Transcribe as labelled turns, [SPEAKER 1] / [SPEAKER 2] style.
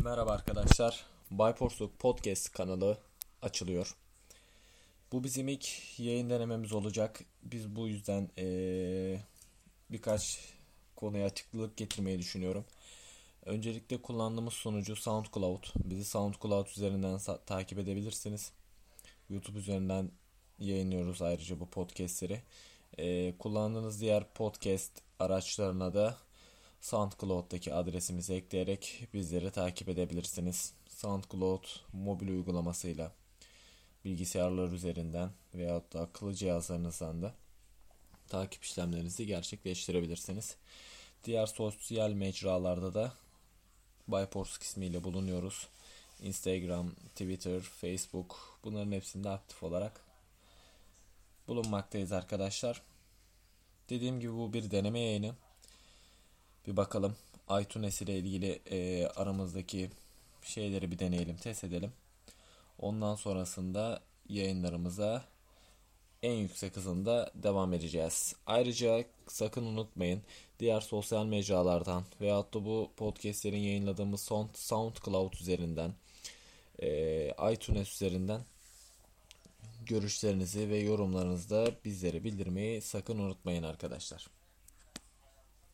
[SPEAKER 1] Merhaba arkadaşlar. Bayporsuk Podcast kanalı açılıyor. Bu bizim ilk yayın denememiz olacak. Biz bu yüzden ee, birkaç konuya açıklık getirmeyi düşünüyorum. Öncelikle kullandığımız sunucu SoundCloud. Bizi SoundCloud üzerinden takip edebilirsiniz. YouTube üzerinden yayınlıyoruz ayrıca bu podcastleri. E, kullandığınız diğer podcast araçlarına da SoundCloud'daki adresimizi ekleyerek bizleri takip edebilirsiniz. SoundCloud mobil uygulamasıyla bilgisayarlar üzerinden veyahut da akıllı cihazlarınızdan da takip işlemlerinizi gerçekleştirebilirsiniz. Diğer sosyal mecralarda da Byporsk ismiyle bulunuyoruz. Instagram, Twitter, Facebook bunların hepsinde aktif olarak bulunmaktayız arkadaşlar. Dediğim gibi bu bir deneme yayını. Bir bakalım iTunes ile ilgili e, aramızdaki şeyleri bir deneyelim, test edelim. Ondan sonrasında yayınlarımıza en yüksek hızında devam edeceğiz. Ayrıca sakın unutmayın diğer sosyal mecralardan veyahut da bu podcastlerin yayınladığımız SoundCloud üzerinden e, iTunes üzerinden görüşlerinizi ve yorumlarınızı da bizlere bildirmeyi sakın unutmayın arkadaşlar.